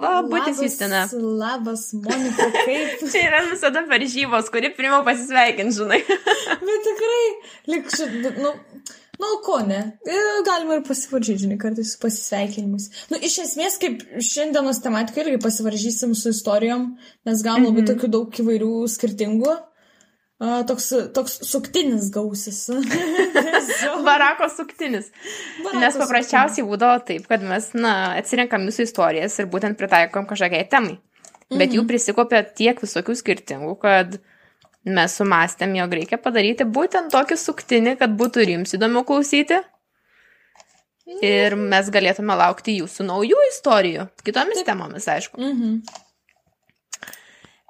Labutis Justina. Labas, Monika, kaip. Čia yra visada varžybos, kuri pirmiau pasisveikint, žinai. Bet tikrai, lik, ši, nu, nu, ko ne. E, Galima ir pasivaržyti, žinai, kartais su pasisveikinimus. Nu, iš esmės, kaip šiandienos tematika irgi pasivaržysim su istorijom, nes galim labai tokių daug įvairių skirtingų. Toks, toks suktinis gausis. Barako suktinis. Barako Nes paprasčiausiai būdavo taip, kad mes, na, atsirinkam jūsų istorijas ir būtent pritaikom kažkokiai temai. Bet jų prisikopė tiek visokių skirtingų, kad mes sumastėm, jog reikia padaryti būtent tokį suktinį, kad būtų ir jums įdomu klausyti. Ir mes galėtume laukti jūsų naujų istorijų, kitomis temomis, aišku. Mhm.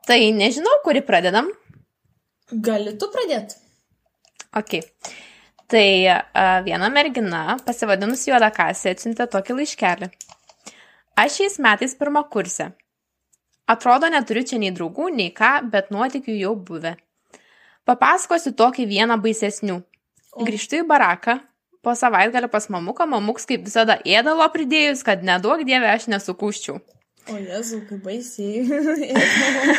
Tai nežinau, kuri pradedam. Gali tu pradėti? Ok. Tai a, viena mergina, pasivadinusi juodą kasę, atsiuntė tokį laiškelį. Aš šiais metais pirmą kursę. Atrodo, neturiu čia nei draugų, nei ką, bet nuotikių jau buvę. Papasakosiu tokį vieną baisesnių. O. Grįžtu į baraką, po savaitgalio pas mamuką, mamuks kaip visada ėdalo pridėjus, kad nedaug dievė aš nesukūščiau. O jezu, kaip baisiai.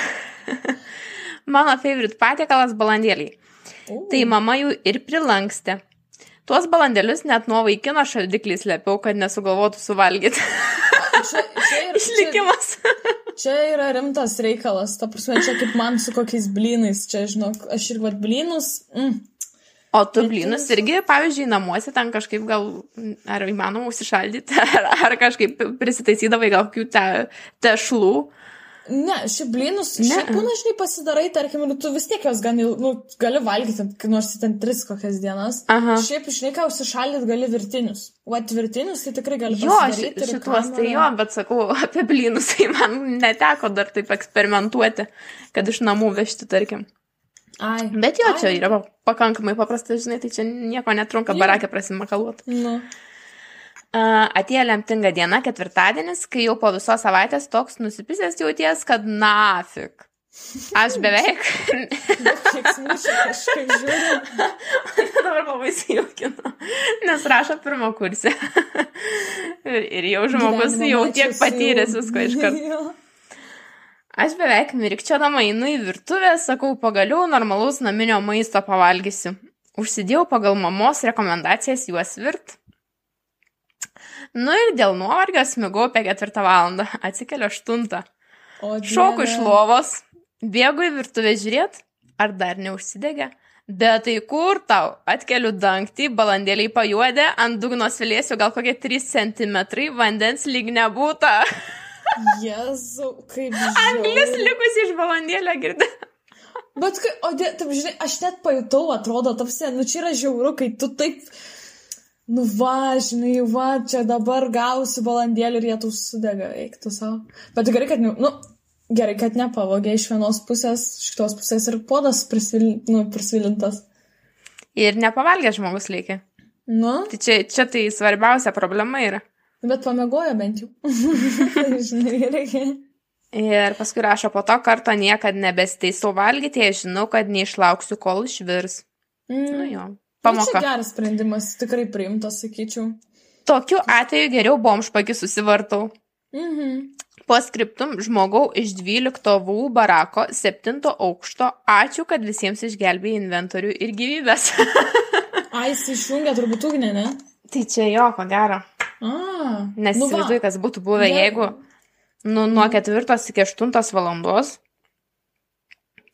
Mano favorit patiekalas balandėliai. O. Tai mama jų ir prilankstė. Tuos balandėlius net nuo vaikino šaldiklį slėpiau, kad nesugalvotų suvalgyti. čia, čia, ir, čia, Išlikimas. čia yra rimtas reikalas. Ta prasme, čia kaip man su kokiais blynais. Čia, žinok, aš ir vad blynus. Mm. O tu blynus irgi, pavyzdžiui, namuose ten kažkaip gal, ar įmanoma užsišaldyti, ar, ar kažkaip prisitaisydavai gal kokių te, tešlų. Ne, šiaip blynus, Ne. šiaip būna, žinai, pasidarai, tarkim, ir tu vis tiek jos gali, nu, gali valgyti, nors ten tris kokias dienas. Aha. Šiaip, žinai, ką užsišaldyti gali virtinius. O atvirtinius tai tikrai gali Jo, pasidaryti. ir šituos tai jo, bet sakau, apie blynus tai man neteko dar taip eksperimentuoti, kad iš namų vežti, tarkim. Ai. Bet jo, čia Ai. yra pa- pakankamai paprasta, žinai, tai čia nieko netrunka Jo. barakė prasimakaluoti. Nu. Atėjo lemtinga diena, ketvirtadienis, kai jau po visos savaitės toks nusipisęs jauties, kad nafik. Aš beveik. Dabar labai įsijaukinu. Nes rašo pirmo kursę. ir, ir jau žmogus Gyvenimo jau tiek patyręs visko iš karto. Aš beveik mirkčiodama einu į virtuvę, sakau, pagaliau normalaus naminio maisto pavalgysiu. Užsidėjau pagal mamos rekomendacijas juos virt. Nu ir dėl nuovargio smigau apie ketvirtą valandą, atsikeliu aštuntą. Šoku iš lovos, bėgu į virtuvę žiūrėt, ar dar neužsidegė. Bet tai kur tau? Atkeliu dangtį, balandėliai pajuodė, ant dugno svilėsiu gal kokie 3 cm, vandens lyg nebūta. Jezu, kaip Anglis žiauru. likusi iš balandėlio girdi. Bet, kai, o, dė, taip, žinai, aš net pajutau, atrodo, tapsi, nu čia yra žiauru, kai tu taip, nu va, žinai, va, čia dabar gausi balandėlį ir jie tu sudega, eiktų savo. Bet gerai, kad, nu, gerai, kad nepavogė iš vienos pusės, iš kitos pusės ir podas prisvil, nu, prisvilintas. Ir nepavalgęs žmogus liekė. Nu, Tai čia, čia tai svarbiausia problema yra. bet pamiegojo bent jau. žinai, reikia. Ir paskui rašo, po to karto niekad nebesteisau valgyti, jei žinau, kad neišlauksiu, kol išvirs. Mm. Nu jo. Pamoka. geras sprendimas, tikrai priimtas, sakyčiau. Tokiu atveju geriau bomšpakį susivartau. Mhm. Po skriptum žmogau iš 12 vų barako 7 aukšto. Ačiū, kad visiems išgelbėjai inventorių ir gyvybės. Ai, jis išjungia turbūt ugnį, ne? tai čia jo, ko gero. A, Nes nu va. įsivaizduoju, kas būtų buvę, Gerai. jeigu nu, nuo 4 iki 8 valandos.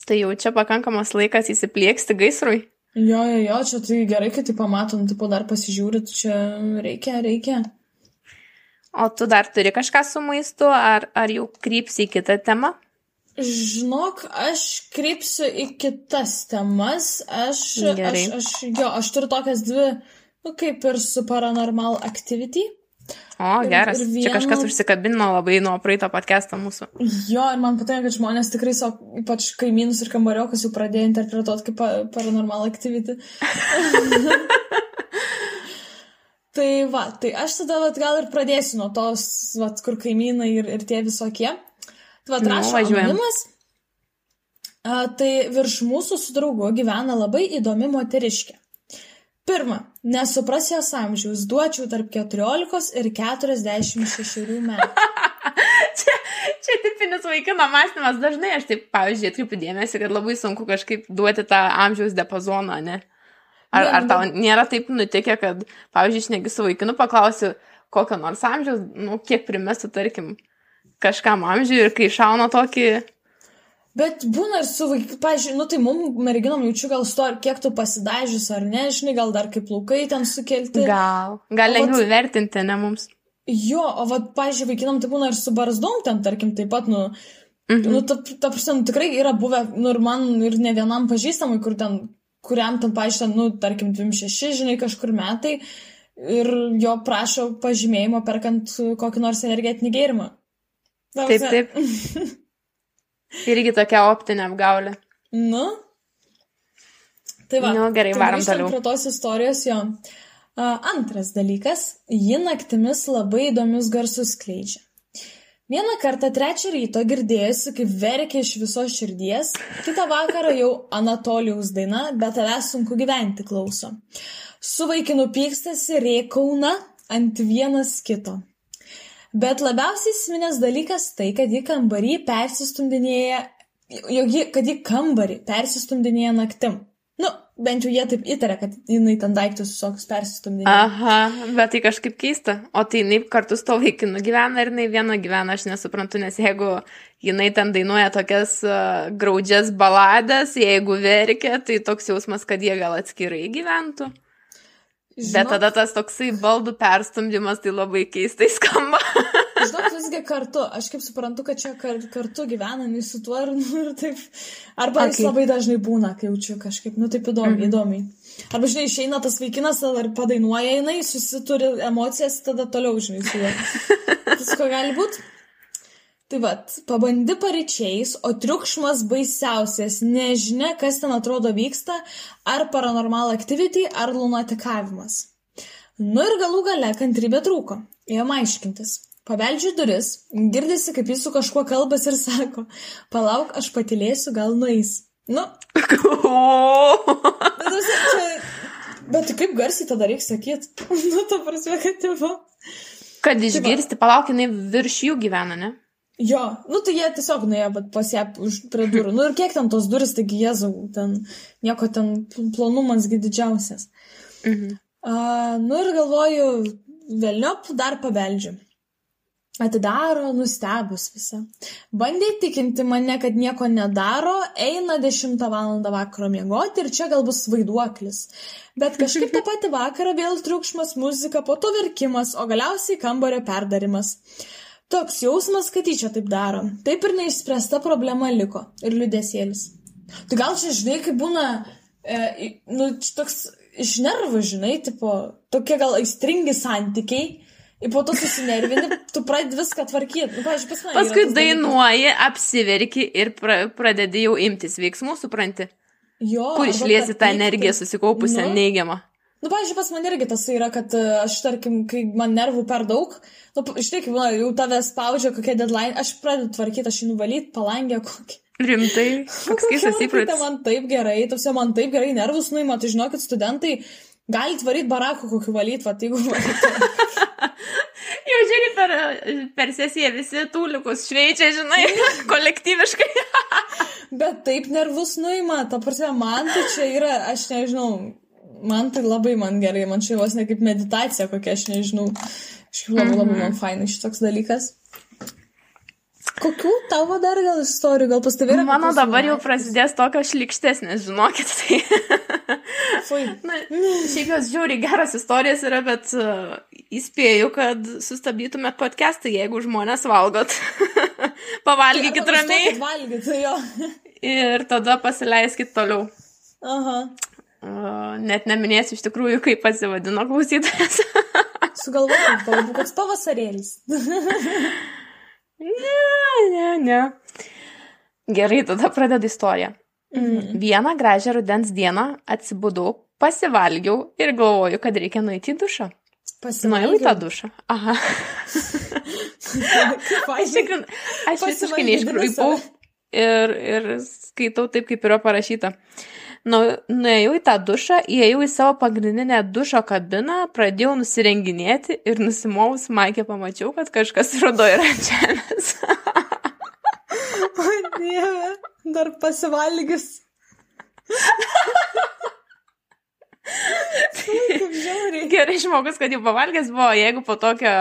Tai jau čia pakankamas laikas įsiplieksti gaisrui. Jo, jo, jo, čia tai gerai, kad tai pamatom, tipo dar pasižiūrit, čia reikia, reikia. O tu dar turi kažką su maistu, ar, ar jau krypsi į kitą temą? Žinok, aš krypsiu į kitas temas, aš, Gerai. aš, aš, jo, aš turiu tokias dvi, nu kaip ir su Paranormal Activity. O, Ir- geras. ir Čia kažkas užsikabino labai nuo praeito podcast'o mūsų. Jo, ir man patinka, kad žmonės tikrai savo, ypač kaimynus ir kambariokus jau pradėjo interpretuoti kaip pa- Paranormal Activity. tai va, tai aš tada vat, gal ir pradėsiu nuo tos, vat, kur kaimynai ir, ir tie visokie. Tai va, Nu, rašo važiuojam. anonimas. Tai virš mūsų su draugu gyvena labai įdomi moteriškė. Pirma, nesupras jos amžiaus, duočiau tarp 14 ir 46 metų. Čia Čia tipinis vaikino mąstymas. Dažnai aš taip, pavyzdžiui, atkreipiu dėmesį, kad labai sunku kažkaip duoti tą amžiaus diapazoną, ne? Ar, ar tau nėra taip nutikę, kad, pavyzdžiui, išnegi su vaikinu paklausiu kokio nors amžiaus, nu, kiek primestų, tarkim, kažkam amžiui ir kai šauna tokį... Bet būna ir su vaiku, pažiūrėjau, nu tai mum merginom jaučiu gal su to, kiek tu pasidažius ar ne, žinai, gal dar kaip plaukai ten sukelti. Gal, gal lengviau vertinti, ne mums. Jo, o vad, pažiūrėjau, vaikinam tai būna ir su barzdom ten, tarkim, taip pat, nu, mhm. nu ta, ta prasme, nu, tikrai yra buvę, nu ir man, ir ne vienam pažįstamui, kur ten, kuriam ten, pažiūrėjau, nu, tarkim, 26, žinai, kažkur metai, ir jo prašo pažymėjimo perkant kokį nors energetinį gėrimą. Taip, taip. Irgi tokia optinė apgaulė. Nu. Tai va. Nu, gerai, tai varom toliau. Prie tos istorijos jo. Antras dalykas, ji naktimis labai įdomius garsus skleidžia. Vieną kartą trečią ryto girdėjusi, kaip verkia iš visos širdies, kitą vakarą jau Anatolijaus daina, bet tavęs sunku gyventi klauso. Su vaikinu pykstasi rėkauna ant vienas kito. Bet labiausiai įsiminęs dalykas tai, kad ji kambarį persistumdinėja, jog ji, kad ji kambarį persistumdinėja naktim. Nu, bent jau jie taip įtarė, kad jinai ten daiktus visokius persistumdinėja. Aha, bet tai kažkaip keista. O tai jinai kartu su to vaikinu gyvena ir jinai viena gyvena, aš nesuprantu, nes jeigu jinai ten dainuoja tokias uh, graudžias baladas, jeigu verkia, tai toks jausmas, kad jie gal atskirai gyventų. Žinok, Bet tada tas toksai baldų perstumdymas tai labai keistai skamba. Žinok, visgi kartu. Aš kaip suprantu, kad čia kar, kartu gyvena, nei su tuo ir, nu, ir taip. Arba okay. jis labai dažnai būna, kai jaučiu kažkaip, nu taip įdomi, mm -hmm. įdomiai. Arba, žinai, išeina tas vaikinas, tada padainuoja jinai, susituri emocijas, tada toliau, žinai, su juo. Visko gali būti. Tai vad, pabandi pareičiais, o triukšmas baisiausias, nežinia, kas ten atrodo vyksta, ar paranormal activity, ar lunatikavimas. Nu ir galų gale kantrybė trūko, ėjom aiškintis. Pabeldžiu duris, girdisi, kaip jis su kažkuo kalbas ir sako, palauk, aš patilėsiu, gal nueis. Nu. bet, čia, bet kaip garsiai tada reikia sakyti? nu, ta prasme, kad tėvo. Kad tai išgirsti, palauk, jinai virš jų gyvena, ne? Jo, nu tai jie tiesiog nuėjo pas ją prie durų. Nu ir kiek ten tos duris, taigi jėzau, ten nieko ten plonumasgi didžiausias. Mhm. Uh, nu ir galvoju, vėliop dar pabeldžiu. Atidaro, nustebus visą. Bandė įtikinti mane, kad nieko nedaro, eina 10 val. vakaro miegoti ir čia gal bus vaiduoklis. Bet kažkaip tą patį vakarą vėl triukšmas, muzika, po to verkimas, o galiausiai kambario perdarimas. Toks jausmas, kad jį čia taip daro. Taip ir neišspręsta problema liko. Ir liudesėlis. Tai gal čia, žinai, kaip būna, e, nu, toks iš nervų, žinai, tipo, tokie gal aistringi santykiai. Ir po to susinervini, tu pradedi viską tvarkyti. Nu, pavyzdžiui, pas Paskui dainuoji, apsiverki ir pra, pradedi jau imtis veiksmų, supranti. Jo. Kur išliesi tą energiją susikaupusią nu, neigiamą. Nu, pavyzdžiui, pas man irgi tas yra, kad e, aš, tarkim, kai man nervų per daug, nu, žinai, kaip, na, jau tave spaudžia kokie deadline, aš pradedu tvarkyti, aš jį nuvalyti, palangę kokį. Rimtai, koks keistas įprotis. Tai man taip gerai, tuose man taip gerai nervus nuima, tai žinokit, studentai gali varyti barakų kokį valyti, va, jeigu valyti. Jau žiūrėk, per, per sesiją visi tūlikus šveičia, žinai, kolektyviškai. Bet taip nervus nuima, ta prasme, man tai čia yra, aš nežinau, man tai labai man gerai, man čia vos ne kaip meditacija kokia, aš nežinau. Šiaip labai labai man mhm. fainai šitoks dalykas. Kokių tavo dar gal istorijų, gal pas tavai yra? Mano dabar jau prasidės tokios šlikštesnės, žinokit. Tai... Na, šiaip jos žiūri geras istorijas yra, bet uh, įspėju, kad sustabdytumėt podcastą, jeigu žmonės valgot. Pavalgykit ramiai. Valgyt, jo. Ir tada pasileiskit toliau. Aha. Net neminėsiu iš tikrųjų, kaip pasivadino klausytojas. Sugalvojau, galbūt koks pavasarėlis. ne, ne, ne. Gerai, tada pradedu istoriją. Mhm. Vieną gražią rudens dieną atsibudau, pasivalgiau ir galvoju, kad reikia nueiti į dušą. Nuėjau į tą dušą. Aha. aš tikrai, aš visiškai neiškraipau ir, ir skaitau taip, kaip yra parašyta. Uh, nu, nuėjau į tą dušą, įėjau į savo pagrindinę dušo kabiną, pradėjau nusirenginėti ir nusimovus Maikė pamačiau, kad kažkas rudo yra ant žemės. o dieve, dar pasivalgys. tai, gerai, žmogus, kad jau pavalgęs buvo, jeigu po tokio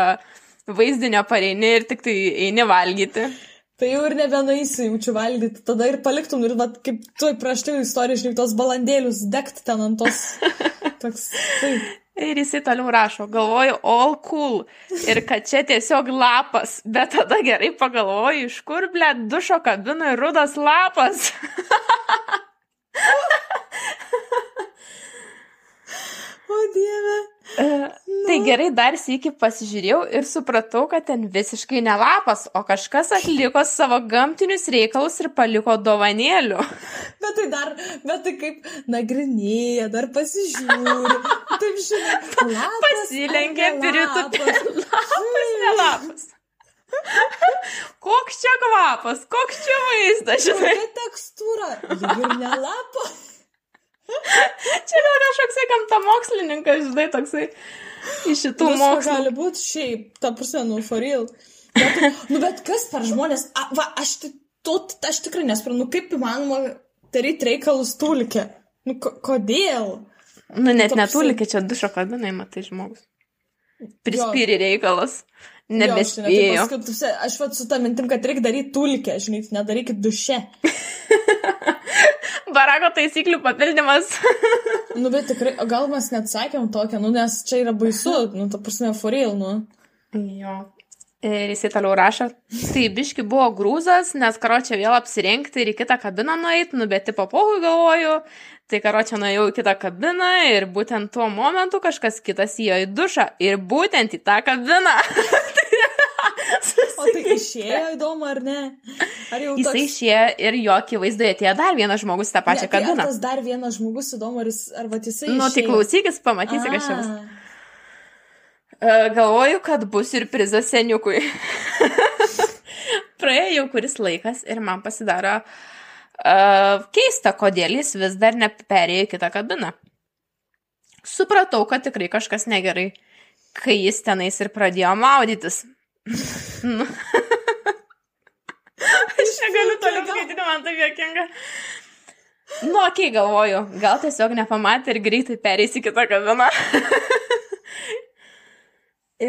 vaizdinio pareini ir tik tai eini valgyti. Tai jau ir nebenaisi jaučiu valgyti, tada ir paliktum ir, vat, kaip tu prieš tai istoriją, žinai, tos balandėlius degt ten ant tos. Toks, tai. Ir jisai toliau rašo, galvoju, all cool. Ir kad čia tiesiog lapas. Bet tada gerai pagalvoju, iš kur, ble, dušo kabinoje rudas lapas. O dieve. Tai gerai, dar sėki pasižiūrėjau ir supratau, kad ten visiškai ne lapas, o kažkas atliko savo gamtinius reikalus ir paliko dovanėlių. Bet tai dar, bet tai kaip nagrinėja, dar pasižiūri. Taip žinai, lapas. Ne britų lapas? ne lapas. Koks čia kvapas, koks čia vaizdas, žinai. Kokia tekstūra? Lyg ir ne lapas. Čia gal kažkoks gamta mokslininkas, žinai, toksai iš šitų mokslų. gali būti šiaip, ta prasme, nu, for real. Bet, tai- nu, bet kas per žmonės, a, va, aš, tu, aš tikrai nesprantu, nu, kaip įmanoma daryti reikalus tulkė. Nu, ko, kodėl? Nu, net Toksai- netulikė čia dušo kabinai, matai žmogus. Prispyri reikalas. Jo, žinai, tai Nebespėjo. paskui, aš vat su tą mintim, kad reikia daryti tulkę, žinai, nedarykit duše. Barako taisyklių papildymas. Nu, bet tikrai, gal mes net sakėm tokią, nu, nes čia yra baisu, nu, ta prasme, for real, nu. jo. Ir jisai toliau rašo, tai biški buvo grūzas, nes karo čia vėl apsirengti ir į kitą kabiną nueiti, nu bet tipo pohui galvoju, tai karo čia nuėjau į kitą kabiną ir būtent tuo momentu kažkas kitas įėjo į dušą ir būtent į tą kabiną. O tai išėjo įdomu, ar ne? Ar jau Jisai išėjo ir jo akivaizdoje atėjo dar vienas žmogus tą pačią Ne, tai kabiną. tas dar vienas žmogus įdomu, ar, jis, ar va jisai. Nu, tai išėjo? klausykis, pamatysi, kas čia bus. E, Galvoju, kad bus ir prizas seniukui. Praėjo jau kuris laikas ir man pasidaro uh, keista, kodėl jis vis dar neperėjo kitą kabiną. Supratau, kad tikrai kažkas negerai, kai jis tenais ir pradėjo maudytis. Nu. Aš negaliu toliau skaityti, man tai jokinga. Nu, okay, galvoju, gal tiesiog nepamatė ir greitai pereis į kitą kabiną. E,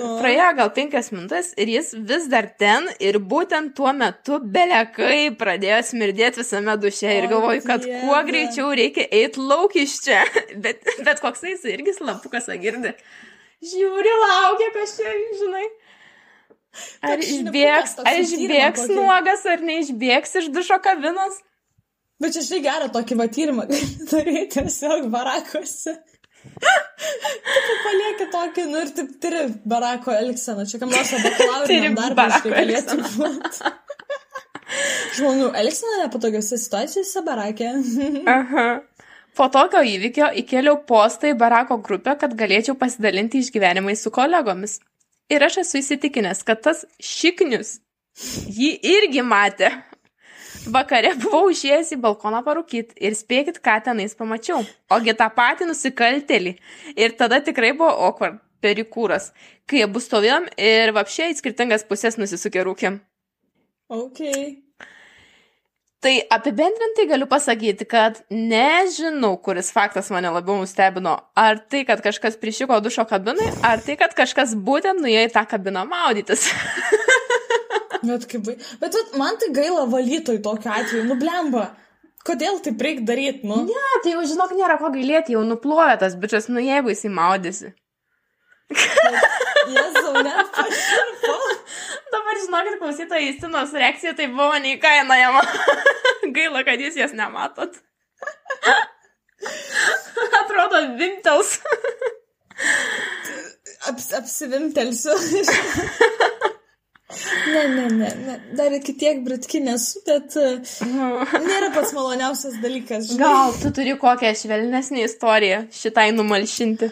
Nu. Praėjo gal penkias minutės ir jis vis dar ten ir būtent tuo metu belekai pradėjo smirdėti visame duše ir galvoju, kad Dieve. kuo greičiau reikia eiti lauk iš čia. Bet, bet koksai jis irgi slapukas agirdi. Žiūri, laukia, čia, žinai. Ar išbėgs, ar išbėgs nuogas, ar neišbėgs iš dušo kabinos? Bet čia štai gerą tokį va tyrimą daryti tiesiog barakuose. Taip palieki tokį, nu ir taip turi barako elgseną. Čia kam nors Turi bakalauriniam darbui barako štai galėtų būti. Žmonių elgsena nepatogiose situacijose barakė. Aha. Po tokio įvykio įkėliau postą į Barako grupę, kad galėčiau pasidalinti išgyvenimais su kolegomis. Ir aš esu įsitikinęs, kad tas šiknius jį irgi matė. Vakare buvau išėjęs į balkoną parūkyti ir spėkit, ką tenais pamačiau. Ogi tą patį nusikaltelį. Ir tada tikrai buvo awkward, perikūras, kai abu stovėjom ir vapšiai į skirtingas pusės nusisukė rūkėm. Ok. Tai apibendrintai galiu pasakyti, kad nežinau, kuris faktas mane labiau nustebino. Ar tai, kad kažkas prišiko dušo kabinai, ar tai, kad kažkas būtent nuėjo į tą kabiną maudytis. Bet, kaip... Bet vat, man tai gaila valytojų tokiu atveju. Nu, blemba. Kodėl taip reikia daryti, nu? ne, tai jau žinok, nėra ko gailėti, jau nuplojo tas bičias, nu jeigu jisai maudysi. Jėzau, net paširpo. Žinokit, klausytojai, Justinos reakcija tai buvo neįkainojama. Gaila, kad jūs jas nematot. Atrodo, vimtels. Aps, apsivimtelsiu. ne, ne, ne, ne. Dar iki tiek britki nesu, bet uh, nėra pats maloniausias dalykas. Žinai. Gal tu turi kokią švelnesnį istoriją šitai numalšinti?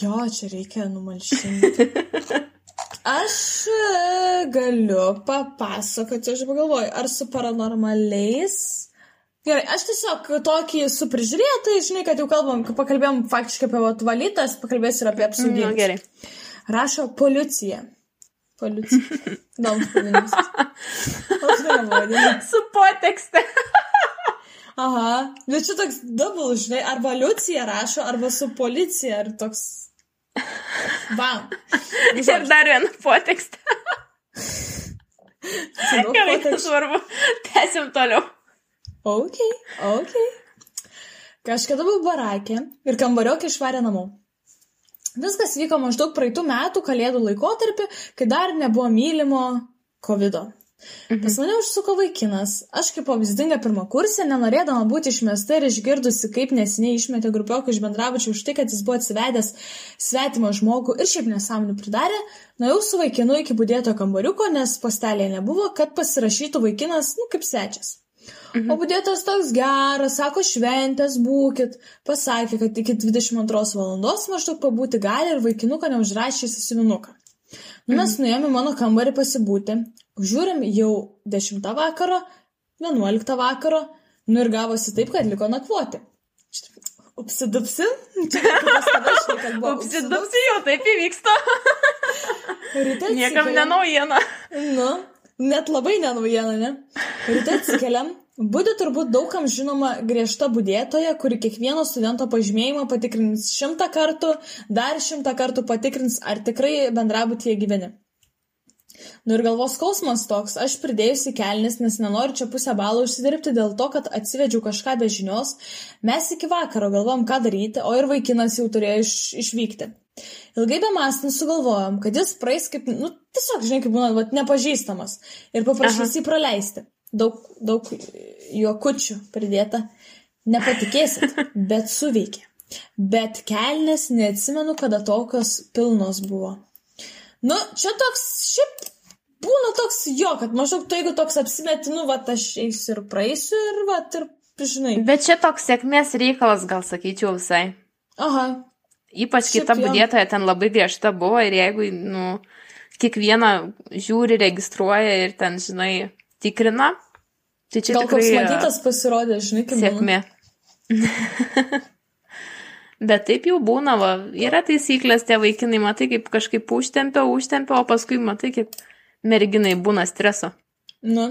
Jo, čia reikia numalšinti. Aš e, galiu papasakoti, aš pagalvoju, ar su paranormaliais. Gerai, aš tiesiog tokį su prižiūrėtojai, žinai, kad jau kalbam, pakalbėjom faktiškai apie vat valytas, pakalbėsiu ir apie Nu, apsauginį. gerai. Rašo policija. Poliucija. Įdomus pavadinimas. Aš nevadinu. Su potekste. Aha. Bet čia toks double, žinai, arba liucija rašo, arba su policija, ar toks. Bam. Ir dar vieną potekstę. Daug Gerai, poteksčių. svarbu. Tęsim toliau. Ok, ok. Kažkada buvau barakė ir kambariokį išvarė namo. Viskas vyko maždaug praeitų metų kalėdų laikotarpį, kai dar nebuvo mylimo COVID. -o. Pas mane užsuko vaikinas. Aš kaip pavyzdinga pirmą kursę, nenorėdama būti išmesta ir išgirdusi, kaip nesiniai išmetė grupiokų iš bendrabučių už tai, kad jis buvo atsivedęs svetimą žmogų ir šiaip nesąmonių pridarė, nuėjau su vaikinu iki būdėto kambariuko, nes postelėje nebuvo, kad pasirašytų vaikinas, nu, kaip svečias. O budėtas toks geras, sako šventės būkit, pasakė, kad iki 22 valandos maždaug pabūti gali ir vaikinuką neužrašė į sasivinuką. Nu, mes nuėjome į mano kambarį pasibūti, žiūrim jau 10 vakaro, 11 vakaro, nu ir gavosi taip, kad liko nakvoti. Upsidupsi? Upsidupsi jau taip įvyksta. Ryte Niekam nenaujiena. Nu, net labai nenaujiena, ne? Ryte atsikeliam. Būdė turbūt daugam žinoma griežta budėtoja, kuri kiekvieno studento pažymėjimą patikrins šimtą kartų, dar šimtą kartų patikrins, ar tikrai bendrabutyje gyveni. Nu ir galvos skausmas toks, aš pridėjusi kelnis, nes nenoriu čia pusę balų užsidirbti dėl to, kad atsivedžiau kažką be žinios, mes iki vakaro galvom, ką daryti, o ir vaikinas jau turėjo iš, išvykti. Ilgai be mąstant sugalvojom, kad jis praeis kaip, nu, tiesiog, žinai, kaip būna, vat, nepažįstamas ir paprašys jį praleisti. Daug, daug juokučių pridėta. Nepatikėsit, bet suveikė. Bet kelnes neatsimenu, kada tokios pilnos buvo. Nu, čia toks, šiaip būna toks jo, kad maždaug tu, jeigu toks apsimeti, nu, va, aš eisiu ir praeisiu ir, va, ir, žinai. Bet čia toks sėkmės reikalas, gal sakyčiau visai. Aha, Ypač Šiaip kita budėtoja ten labai griežta buvo ir jeigu, nu, kiekvieną žiūri, registruoja ir ten, žinai, tikrina, tai čia gal koks tikrai e, matytas pasirodė, žinai, kaip sėkmė. Bet taip jau būna, va, yra taisyklės, tie vaikinai, matai, kaip kažkaip užtempia, užtempia, o paskui matai, kaip merginai būna streso. Nu.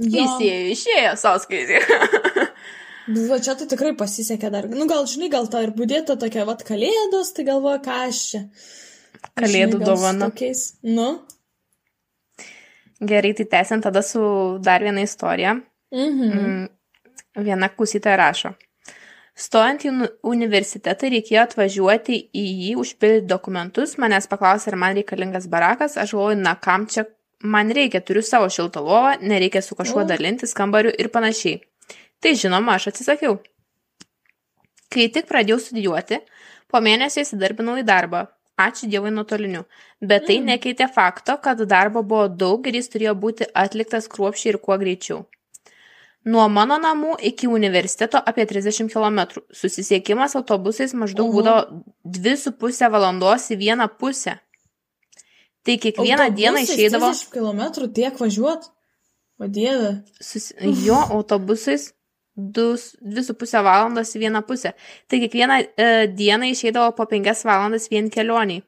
Jo. Įsėjo, išėjo, sąskaitė. Va čia tai tikrai pasisekė dar. Nu gal, žinai, gal ta ir būdėta tokia, va, kalėdos, tai galvoju, ką aš čia. Kalėdų Žinai, dovana. Tokiais. Nu. Gerai, tai tęsiant tada su dar viena istorija. Mhm. Mm, Viena klausytoja rašo. Stojant į unu- universitetą reikėjo atvažiuoti į jį, užpildyti dokumentus, manęs paklausė, ar man reikalingas barakas, aš galvoju, na kam čia man reikia, turiu savo šiltą lovą, nereikia su kažkuo dalintis kambariu ir panašiai. Tai žinoma, aš atsisakiau. Kai tik pradėjau studijuoti, po mėnesio įsidarbinau į darbą. Ačiū Dievui nuotoliniu. Bet tai Mm. nekeitė fakto, kad darbo buvo daug ir jis turėjo būti atliktas kruopščiai ir kuo greičiau. Nuo mano namų iki universiteto apie 30 km. Susisiekimas autobusais maždaug Oho. būdavo 2,5 valandos į vieną pusę. Tai kiekvieną dieną išeidavo 30 km tiek važiuot. O dieve. susi... jo autobusais 2,5 valandos į vieną pusę. Tai kiekvieną e, dieną išeidavo po 5 valandas vien kelioniai.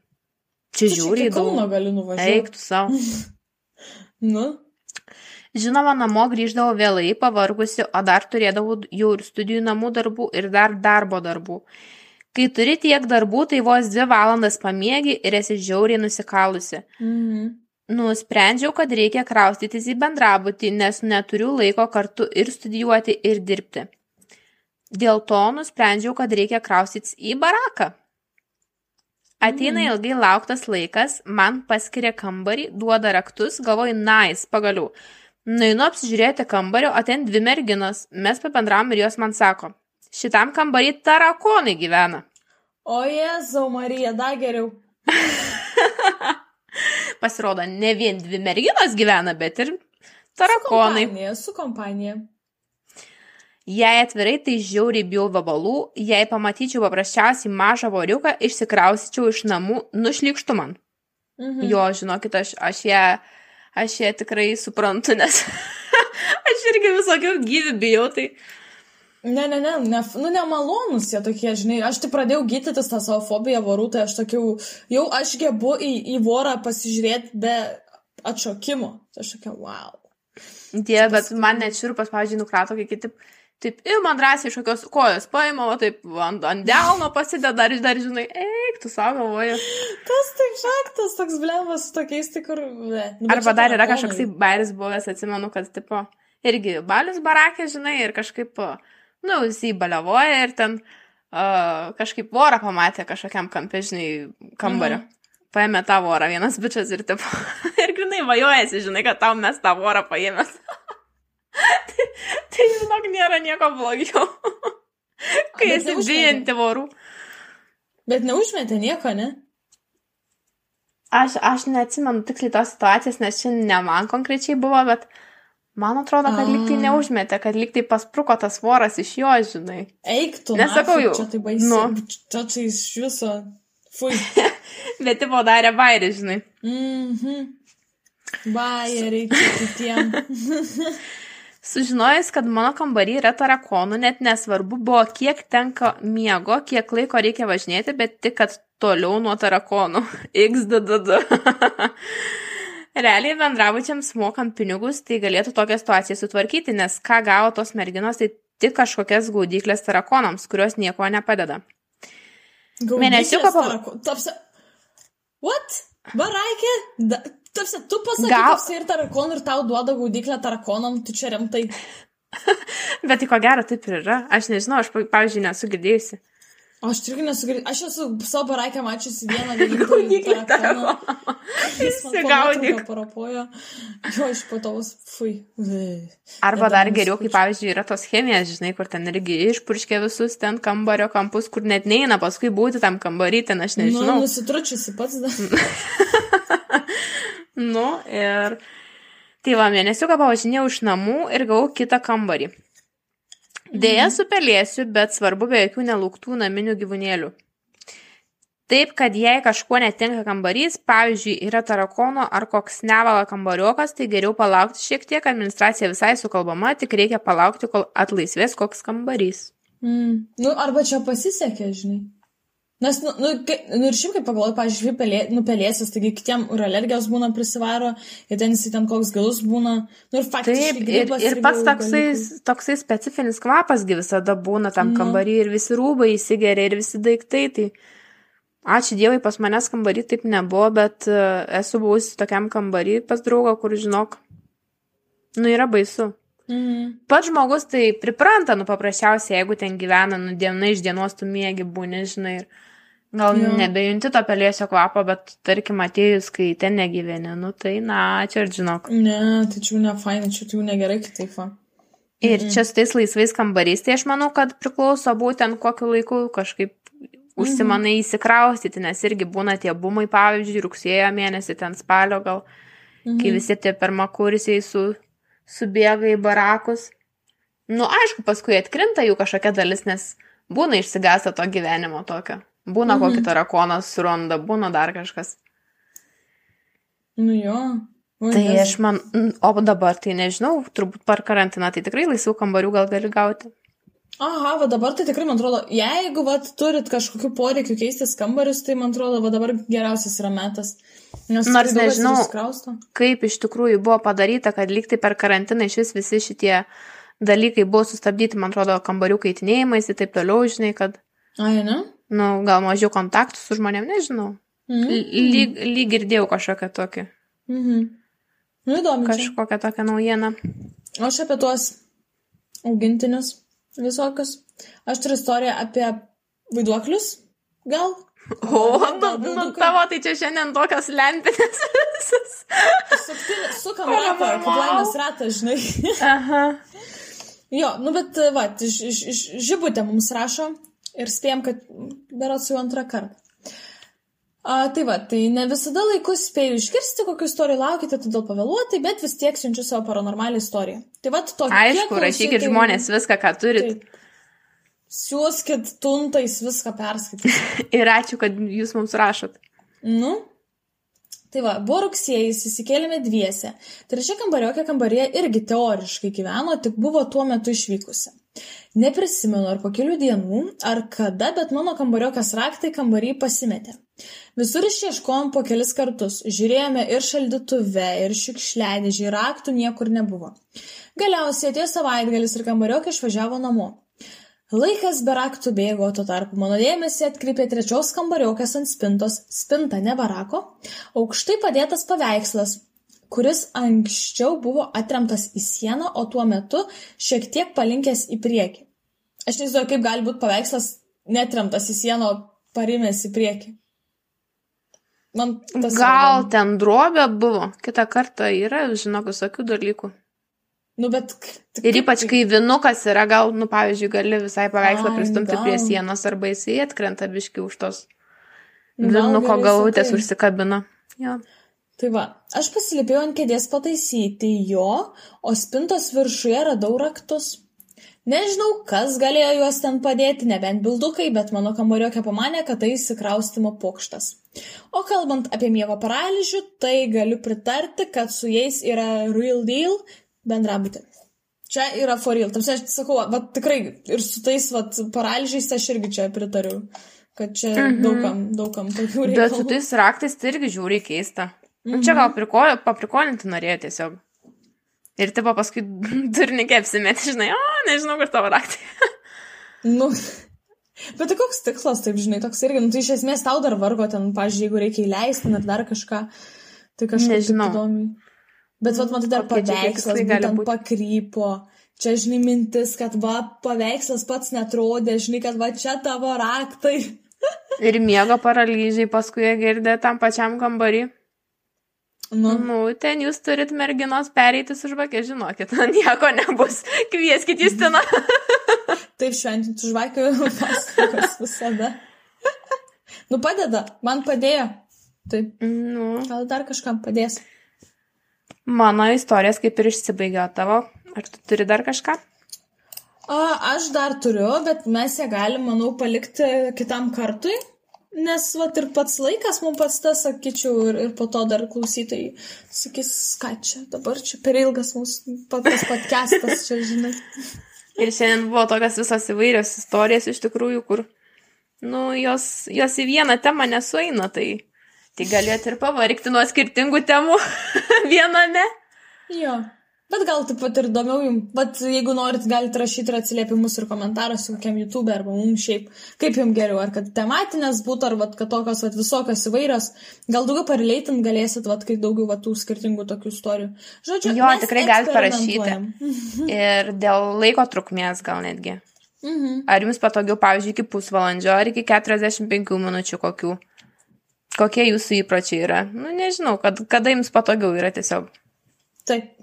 Čia žiūri iki Kauno daug. gali nuvažiuoti. Eiktų savo. Nu. Žinoma, namo grįždavau vėlai, pavargusi, o dar turėdavau jau ir studijų namų darbų ir dar darbo darbų. Kai turi tiek darbų, tai vos dvi valandas pamiegi ir esi žiauriai nusikalusi. Mhm. Nusprendžiau, kad reikia kraustytis į bendrabutį, nes neturiu laiko kartu ir studijuoti, ir dirbti. Dėl to nusprendžiau, kad reikia kraustytis į baraką. Ateina Mhm. ilgai lauktas laikas, man paskiria kambarį, duoda raktus, galvoju, nais, pagaliau. Nueinu apsižiūrėti kambario, o ten dvi merginos. Mes pabendravom ir jos man sako, šitam kambarį tarakonai gyvena. O Jėzau, Marija, dar geriau. Pasirodo, ne vien dvi merginos gyvena, bet ir tarakonai. Kompanija, su kompanija. Jei atvirai, tai žiauriai bijau vabalų, jei pamatyčiau paprasčiausiai mažą voriuką, išsikraustyčiau iš namų, nušlikštų man. Mhm. Jo, žinokit, aš, aš, ją, aš ją tikrai suprantu, nes aš irgi visokių gyvių bijau, tai Ne, ne, ne, ne, nu nemalonus jie tokie, žinai, aš tik pradėjau gydytis tą savo fobiją vorų, tai aš tokių, jau aš gebu į, į vorą pasižiūrėti be atšokimo. Tai aš tokia, wow. Dieve, bet man net šiurpas, pavyzdžiui, nukrato, kai kiti, taip, ir man drąsiai iš kokios kojos paima, o taip ant, ant delno pasideda, dar, dar žinai, eik, tu savo galvoji. Tas taip šaktas, toks blemas su tokiais, tai kur... Ne. Nu, Arba dar yra kažkoks tai bairis buvęs, atsimenu, kad, tipo, irgi balius barakė, žinai, ir kažkaip, nu, jisai baliavoja ir ten uh, kažkaip vorą pamatė kažkokiam kampė, žinai, kambario. Mhm. Paėmė tą vorą vienas bičias ir, tipo, ir grinai vajojasi, žinai, kad tau mes tą vorą paėmės. tai, tai, žinok, nėra nieko blogiau. Kai bet esi bijanti vorų. Bet neužmetė nieko, ne? Aš, aš neatsimenu tiksliai tos situacijos, nes čia ne man konkrečiai buvo, bet man atrodo, kad lyg tai neužmetė, kad lyg tai paspruko tas voras iš jo, žinai. Eik tu. Nesakau jau. Čia tai baisi. Nu. Čia čia iš viso. Fui. Bet tipo darė bairį, žinai. Mhm. Bajeriai čia kitiem. Sužinojus, kad mano kambarį yra tarakonų, net nesvarbu buvo, kiek tenka miego, kiek laiko reikia važinėti, bet tik, kad toliau nuo tarakonų. XDDD. Realiai bendrabučiams mokant pinigus, tai galėtų tokią situaciją sutvarkyti, nes ką gavo tos merginos, tai tik kažkokias gaudyklės tarakonams, kurios nieko nepadeda. Pavadinti. Tapsi. What? Baraikė? Da... Tapsi, tu pasakai, Gal- Gal... ir tarakonų ir tau duoda gaudyklę tarakonam, tu čia rimtai. Bet tai ko gero taip ir yra. Aš nežinau, aš, pa- pavyzdžiui, nesu girdėjusi. Aš irgi nesugrįžau. Aš esu savo baraikę mačiusi vieną po Įsigaudyk. Parapojo. Jo, iš patos, fui. Arba dar geriau, kai pavyzdžiui yra tos chemijos, žinai, kur ten irgi išpurškia visus ten kambario kampus, kur net neina paskui būti tam kambarį, ten aš Nu, nežinau. nusitručiusi pats dar. Nu, ir tai va, mėnesiuką pavažinėjau iš namų ir gavau kitą kambarį. Deja, su pelėsiu, bet svarbu be jokių nelauktų naminių gyvūnėlių. Taip, kad jei kažkuo netinka kambarys, pavyzdžiui, yra tarakono ar koks nevala kambariokas, tai geriau palaukti šiek tiek, administracija visai sukalbama, tik reikia palaukti, kol atlaisvės koks kambarys. Mm. Nu, arba čia pasisekė, žinai. Nes, nu, nu, kai, nu ir šiaip kaip pagalvoju, pažiūrėjau, pelė, nu, pelėsis, taigi kitiem ir alergijos būna prisivaro, ir ten jis ten koks galus būna. Nu, ir faktiškai. Taip, ir, ir pats toksai, toksai specifinis kvapas visada būna tam Nu. kambarį ir visi rūbai įsigeria ir visi daiktai. Tai ačiū Dievui, pas manęs kambarį taip nebuvo, bet e, esu buvusi tokiam kambarį pas draugą, kur žinok, nu yra baisu. Mhm. Pats žmogus tai pripranta, nu paprasčiausiai, jeigu ten gyvena, nu diena iš dienos tu mėgi būni, žinai, ir gal Jo. nebejunti to pelėsio kvapo, bet tarkim atėjus, kai ten negyveni, nu tai na, čia ir žinok. Ne, tai čia jau ne fainai, čia jau negerai kitaip. Va. Ir čia su tais laisvais kambariais, tai aš manau, kad priklauso būtent kokiu laiku kažkaip užsimanai įsikraustyti, nes irgi būna tie bumai, pavyzdžiui, rugsėjo mėnesį, ten spalio gal, Mhm. kai visi tie permakursiai su, subėga į barakus. Nu, aišku, paskui atkrinta jų kažkokia dalis, nes būna išsigąsta to gyvenimo tokio. Būna Mhm. kokį tarakoną suranda, būna dar kažkas. Nu jo. O, Tai Jėzus. aš man, o dabar tai nežinau, turbūt per karantiną tai tikrai laisvų kambarių gal gali gauti. Aha, va dabar tai tikrai, man atrodo, jeigu va turit kažkokiu poreikiu keistis kambarius, tai man atrodo, va dabar geriausias yra metas. Nes Nors nežinau. kaip iš tikrųjų buvo padaryta, kad lygtai per karantiną iš vis visi šitie dalykai buvo sustabdyti, man atrodo, kambarių kaitinėjimais ir taip toliau, žinai, kad, Ai, ne? nu, gal mažiau kontaktų su žmonėm, nežinau. Mhm. L- Lyg, lyg girdėjau kažkokią tokią, Mhm. Nu, įdomu. Kaž... kažkokią tokią naujieną. O aš apie tuos augintinius visokius. Aš turiu istoriją apie vaiduoklius, gal? O, nu, nu tavo tai čia šiandien tokios lempinės visas. Sukam ratą, laimės ratą, žinai. Aha. Jo, nu bet, va, žibutė mums rašo ir spėjom, kad berots jau antrą kartą. A, tai va, tai ne visada laikus spėju išgirsti, kokiu istorijų laukite, todėl pavėluotai, bet vis tiek siunčiu savo paranormalią istoriją. Tai va, tokia. Aišku, rašykit žmonės viską, ką turit. Taip. Siūskit tuntais viską perskaityti. Ir ačiū, kad jūs mums rašot. Nu, tai va, buvo rugsėjais, įsikėlėme dviese. Trečia kambariokė kambarėje irgi teoriškai gyveno, tik buvo tuo metu išvykusi. Neprisimenu, ar po kelių dienų, ar kada, bet mano kambariokės raktai kambarį pasimetė. Visur išieškojom po kelis kartus, žiūrėjome ir šaldytuve, ir šiukšliadėžį, raktų niekur nebuvo. Galiausiai atėjo savaitgalis ir kambariokė išvažiavo namo. Laikas be raktų bėgo, tuo tarpu mano dėmesį atkreipė trečios kambariokės ant spintos, spinta ne barako, aukštai padėtas paveikslas, kuris anksčiau buvo atremtas į sieną, o tuo metu šiek tiek palinkęs į priekį. Aš nežinau, kaip gali būti paveikslas netremtas į sieną, o parimęs į priekį. Man tas Gal yra- ten drobė buvo, kitą kartą yra, žinok, visokių dalykų. Nu, bet... k- tai Ir ypač, tai- kai vinukas yra, gal, nu, pavyzdžiui, gali visai paveikslą pristumti gal. prie sienos arba jisai atkrenta biški už tos vinuko galvutės sakai. užsikabina. Jo. Tai va, aš pasilipėjau ant kėdės pataisyti jo, o spintos viršuje radau raktus. Nežinau, kas galėjo juos ten padėti, nebent bildukai, bet mano kambariokė pamanė, kad tai įsikraustimo pokštas. O kalbant apie miego paralyžių, tai galiu pritarti, kad su jais yra real deal bendrabutė. Čia yra for real. Tamsi, aš sakau, va, tikrai ir su tais va, paralyžiais aš irgi čia pritariu, kad čia mhm. daugam, daugam tokių reikalų. Bet su tais raktais tai irgi žiūri keista. Mhm. Čia gal priko, paprikolinti norėjo tiesiog. Ir tipo paskui durnikė apsimeti, žinai, o, nežinau, kur tavo raktai. Nu, bet tai koks tikslas, taip žinai, toks irgi, nu, tai iš esmės tau dar vargo ten, pažiūrėjau, jeigu reikia įleisti ar dar kažką, tai kažkaip Nežinau. įdomiai. Bet, vat, matai, dar paveikslas būtent būt? pakrypo. Čia, žinai, mintis, kad va, paveikslas pats netrodė, žinai, kad va, čia tavo raktai. Ir miego paralyžiai paskui girdė tam pačiam kambarį. Nu, Nu, ten jūs turit merginos pereiti su žvakė, žinokit, nieko nebus. Kvieskit Justiną. taip šventinti žvakių pasakos visada. nu, padeda, man padėjo. Taip, Nu, gal dar kažkam padės. mano istorijas kaip ir išsibaigė o tavo. Ar tu turi dar kažką? A, aš dar turiu, bet mes ją galim, manau, palikti kitam kartui. Nes, va, ir pats laikas mums pats tas, sakyčiau, ir, ir po to dar klausytojai sakys, ką čia, dabar čia per ilgas mūsų pats podcastas, čia, žinai. Ir šiandien buvo tokios visas įvairios istorijos iš tikrųjų, kur, nu, jos, jos į vieną temą nesueina, tai, tai galėt ir pavargti nuo skirtingų temų. Vieną ne. Jo. Bet gal taip pat ir įdomiau jums. Bet jeigu norit, galite rašyti ir atsiliepimus ir komentaruose kokiam YouTube arba mums šiaip, kaip jums geriau, ar kad tematinės būtų, ar vat, kad tokios vat, visokios įvairios. Gal daugiau parleitin galėsit, vat, kai daugiau vat, tų skirtingų tokių istorijų. Žodžiu, Jo, tikrai galit eksperimentuojam. Ir dėl laiko trukmės gal netgi. Mhm. Ar jums patogiau, pavyzdžiui, iki pusvalandžio, ar iki 45 minučių kokių? Kokie jūsų įpročiai yra? Nu, nežinau, kad, kada jums patogiau yra tiesiog. Taip.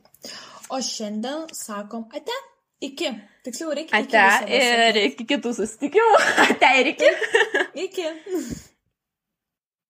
O šiandien sakom ate. Iki. Tiksliau reikia. iki Ate visada ir iki kitų susitikimų. Ate ir iki. Iki.